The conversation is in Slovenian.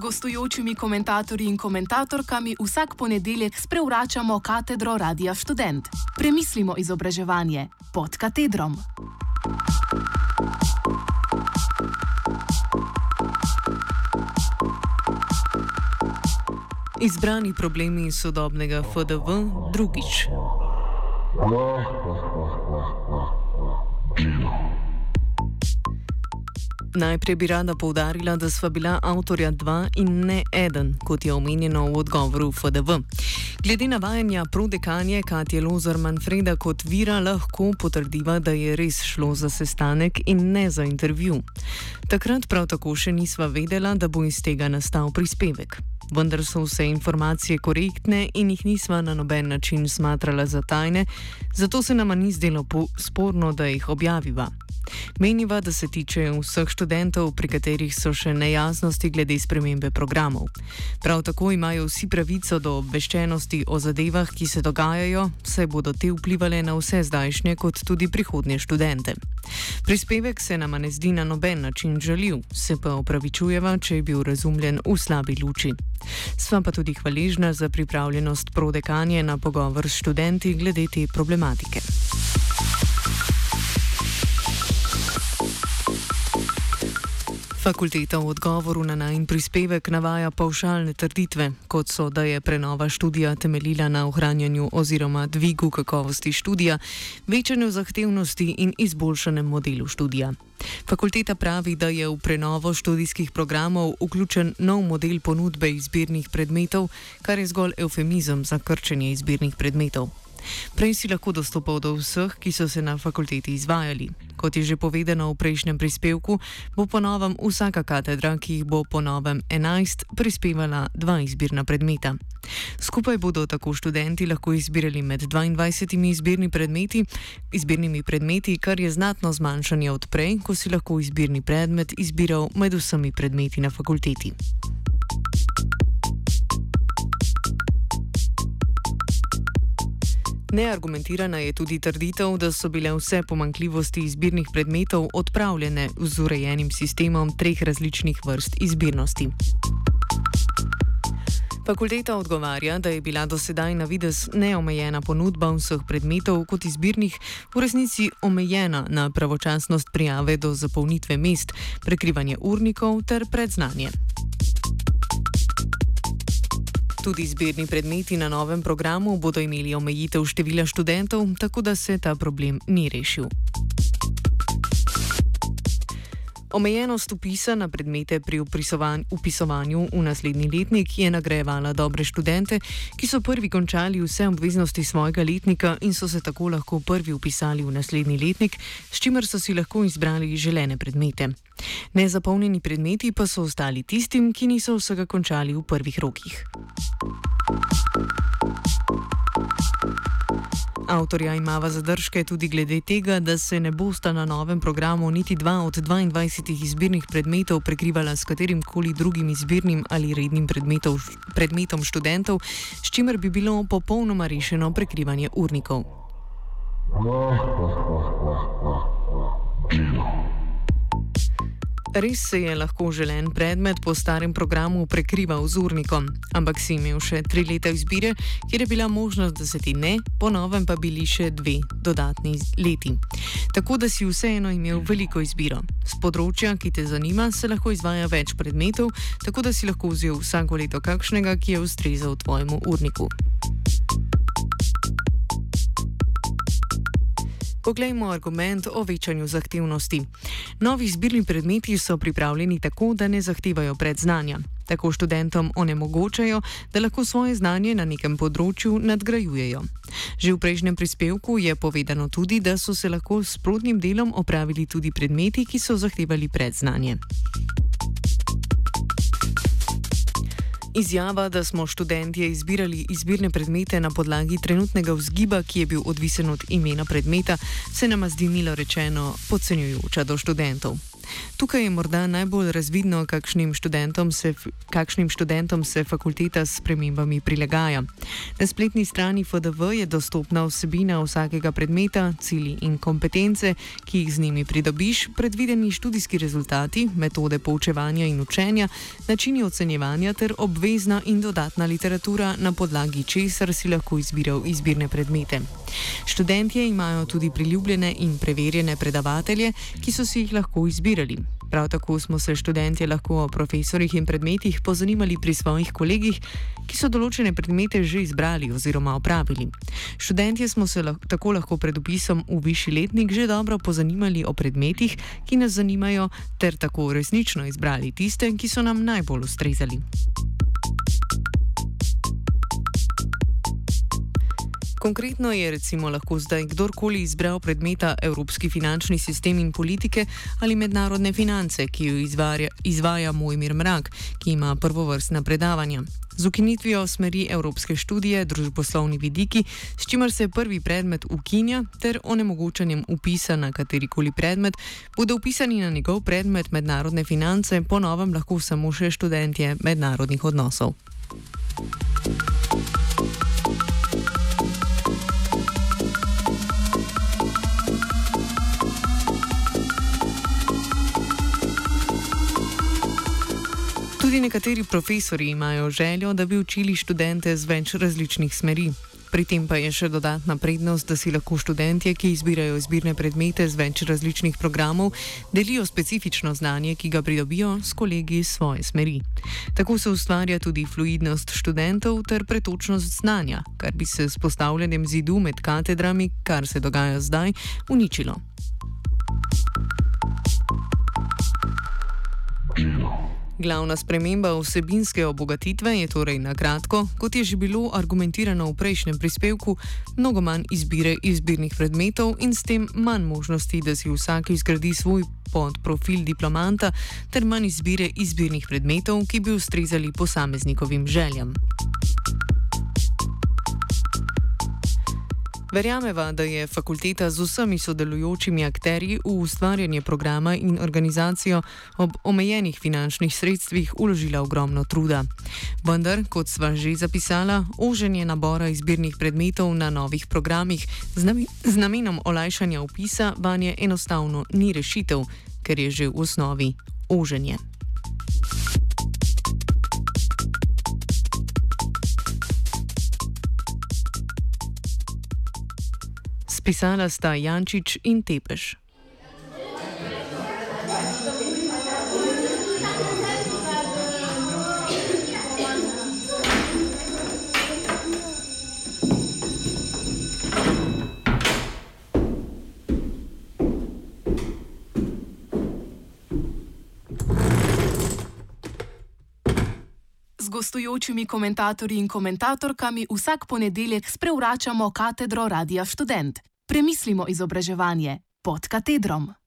gostujočimi komentatorji in komentatorkami vsak ponedeljek sprevračamo katedro Radia Student. Premislimo izobraževanje pod katedrom. Izbrani problemi sodobnega FDV drugič. Najprej bi rada povdarila, da sva bila avtorja dva in ne eden, kot je omenjeno v odgovoru FDV. Glede navajanja prodekanje Katje Lozer Manfreda kot vira lahko potrdiva, da je res šlo za sestanek in ne za intervju. Takrat prav tako še nisva vedela, da bo iz tega nastal prispevek vendar so vse informacije korektne in jih nisva na noben način smatrala za tajne, zato se nama ni zdelo sporno, da jih objaviva. Meniva, da se tiče vseh študentov, pri katerih so še nejasnosti glede spremembe programov. Prav tako imajo vsi pravico do obveščenosti o zadevah, ki se dogajajo, saj bodo te vplivali na vse zdajšnje kot tudi prihodnje študente. Prispevek se nama ne zdi na noben način žaljiv, se pa opravičujeva, če je bil razumljen v slabi luči. Sva pa tudi hvaležna za pripravljenost prodekanje na pogovor s študenti glede te problematike. Fakulteta v odgovoru na najn prispevek navaja pavšalne trditve, kot so, da je prenova študija temeljila na ohranjanju oziroma dvigu kakovosti študija, večanju zahtevnosti in izboljšanem modelu študija. Fakulteta pravi, da je v prenovo študijskih programov vključen nov model ponudbe izbirnih predmetov, kar je zgolj eufemizem za krčenje izbirnih predmetov. Prej si lahko dostopal do vseh, ki so se na fakulteti izvajali. Kot je že povedano v prejšnjem prispevku, bo po novem vsaka katedra, ki jih bo po novem 11, prispevala dva izbirna predmeta. Skupaj bodo tako študenti lahko izbirali med 22 izbirni predmeti, izbirnimi predmeti, kar je znatno zmanjšanje od prej, ko si lahko izbirni predmet izbiral med vsemi predmeti na fakulteti. Neargumentirana je tudi trditev, da so bile vse pomankljivosti izbirnih predmetov odpravljene z urejenim sistemom treh različnih vrst izbirnosti. Fakulteta odgovarja, da je bila do sedaj na vides neomejena ponudba vseh predmetov kot izbirnih, v resnici omejena na pravočasnost prijave do zapolnitve mest, prekrivanje urnikov ter predznanje. Tudi zbirni predmeti na novem programu bodo imeli omejitev števila študentov, tako da se ta problem ni rešil. Omejenost upisa na predmete pri upisovanju v naslednji letnik je nagrajevala dobre študente, ki so prvi končali vse obveznosti svojega letnika in so se tako lahko prvi upisali v naslednji letnik, s čimer so si lahko izbrali želene predmete. Nezapolnjeni predmeti pa so ostali tistim, ki niso vsega končali v prvih rokih. Avtorja imava zadržke tudi glede tega, da se ne bosta na novem programu niti dva od 22 izbirnih predmetov prekrivala s katerim koli drugim izbirnim ali rednim predmetom študentov, s čimer bi bilo popolnoma rešeno prekrivanje urnikov. Res se je lahko želen predmet po starem programu prekrival z urnikom, ampak si imel še tri leta izbire, kjer je bila možnost, da se ti ne, po novem pa bili še dve dodatni leti. Tako da si vseeno imel veliko izbiro. Z področja, ki te zanima, se lahko izvaja več predmetov, tako da si lahko vzel vsako leto kakšnega, ki je ustrezal tvojemu urniku. Poglejmo argument o večanju zahtevnosti. Novi zbirni predmeti so pripravljeni tako, da ne zahtevajo predznanja. Tako študentom onemogočajo, da lahko svoje znanje na nekem področju nadgrajujejo. Že v prejšnjem prispevku je povedano tudi, da so se lahko s plodnim delom opravili tudi predmeti, ki so zahtevali predznanje. Izjava, da smo študentje izbirali izbirne predmete na podlagi trenutnega vzgiba, ki je bil odvisen od imena predmeta, se nam zdi milo rečeno podcenjujoča do študentov. Tukaj je morda najbolj razvidno, kakšnim študentom se, kakšnim študentom se fakulteta s premembami prilagaja. Na spletni strani FDV je dostopna vsebina vsakega predmeta, cilji in kompetence, ki jih z njimi pridobiš, predvideni študijski rezultati, metode poučevanja in učenja, načini ocenjevanja ter obvezna in dodatna literatura, na podlagi česar si lahko izbiral izbirne predmete. Študentje imajo tudi priljubljene in preverjene predavatelje, ki so si jih lahko izbirali. Prav tako smo se študentje lahko o profesorjih in predmetih pozanimali pri svojih kolegih, ki so določene predmete že izbrali oziroma opravili. Študentje smo se lahko, tako lahko pred upisom v višji letnik že dobro pozanimali o predmetih, ki nas zanimajo, ter tako resnično izbrali tiste, ki so nam najbolj ustrezali. Konkretno je recimo lahko zdaj kdorkoli izbral predmeta Evropski finančni sistem in politike ali mednarodne finance, ki jo izvarja, izvaja Mojmir Mrak, ki ima prvovrstna predavanja. Z ukinitvijo smeri Evropske študije, družboslovni vidiki, s čimer se prvi predmet ukinja, ter onemogočanjem upisa na katerikoli predmet, bodo upisani na njegov predmet mednarodne finance, po novem lahko samo še študentje mednarodnih odnosov. Tudi nekateri profesori imajo željo, da bi učili študente z več različnih smeri. Pri tem pa je še dodatna prednost, da si lahko študentje, ki izbirajo izbirne predmete z več različnih programov, delijo specifično znanje, ki ga pridobijo s kolegi iz svoje smeri. Tako se ustvarja tudi fluidnost študentov ter pretočnost znanja, kar bi se s postavljanjem zidu med katedrami, kar se dogaja zdaj, uničilo. Glavna sprememba vsebinske obogatitve je torej na kratko, kot je že bilo argumentirano v prejšnjem prispevku, mnogo manj izbire izbirnih predmetov in s tem manj možnosti, da si vsak izgradi svoj podprofil diplomanta, ter manj izbire izbirnih predmetov, ki bi ustrezali posameznikovim željam. Verjameva, da je fakulteta z vsemi sodelujočimi akterji v ustvarjanje programa in organizacijo ob omejenih finančnih sredstvih uložila ogromno truda. Vendar, kot sva že zapisala, oženje nabora izbirnih predmetov na novih programih z, nami, z namenom olajšanja upisa vanje enostavno ni rešitev, ker je že v osnovi oženje. Spisala sta Jančič in Tepeš. gostujočimi komentatorji in komentatorkami vsak ponedeljek sprevračamo katedro Radia Student. Premislimo izobraževanje pod katedrom.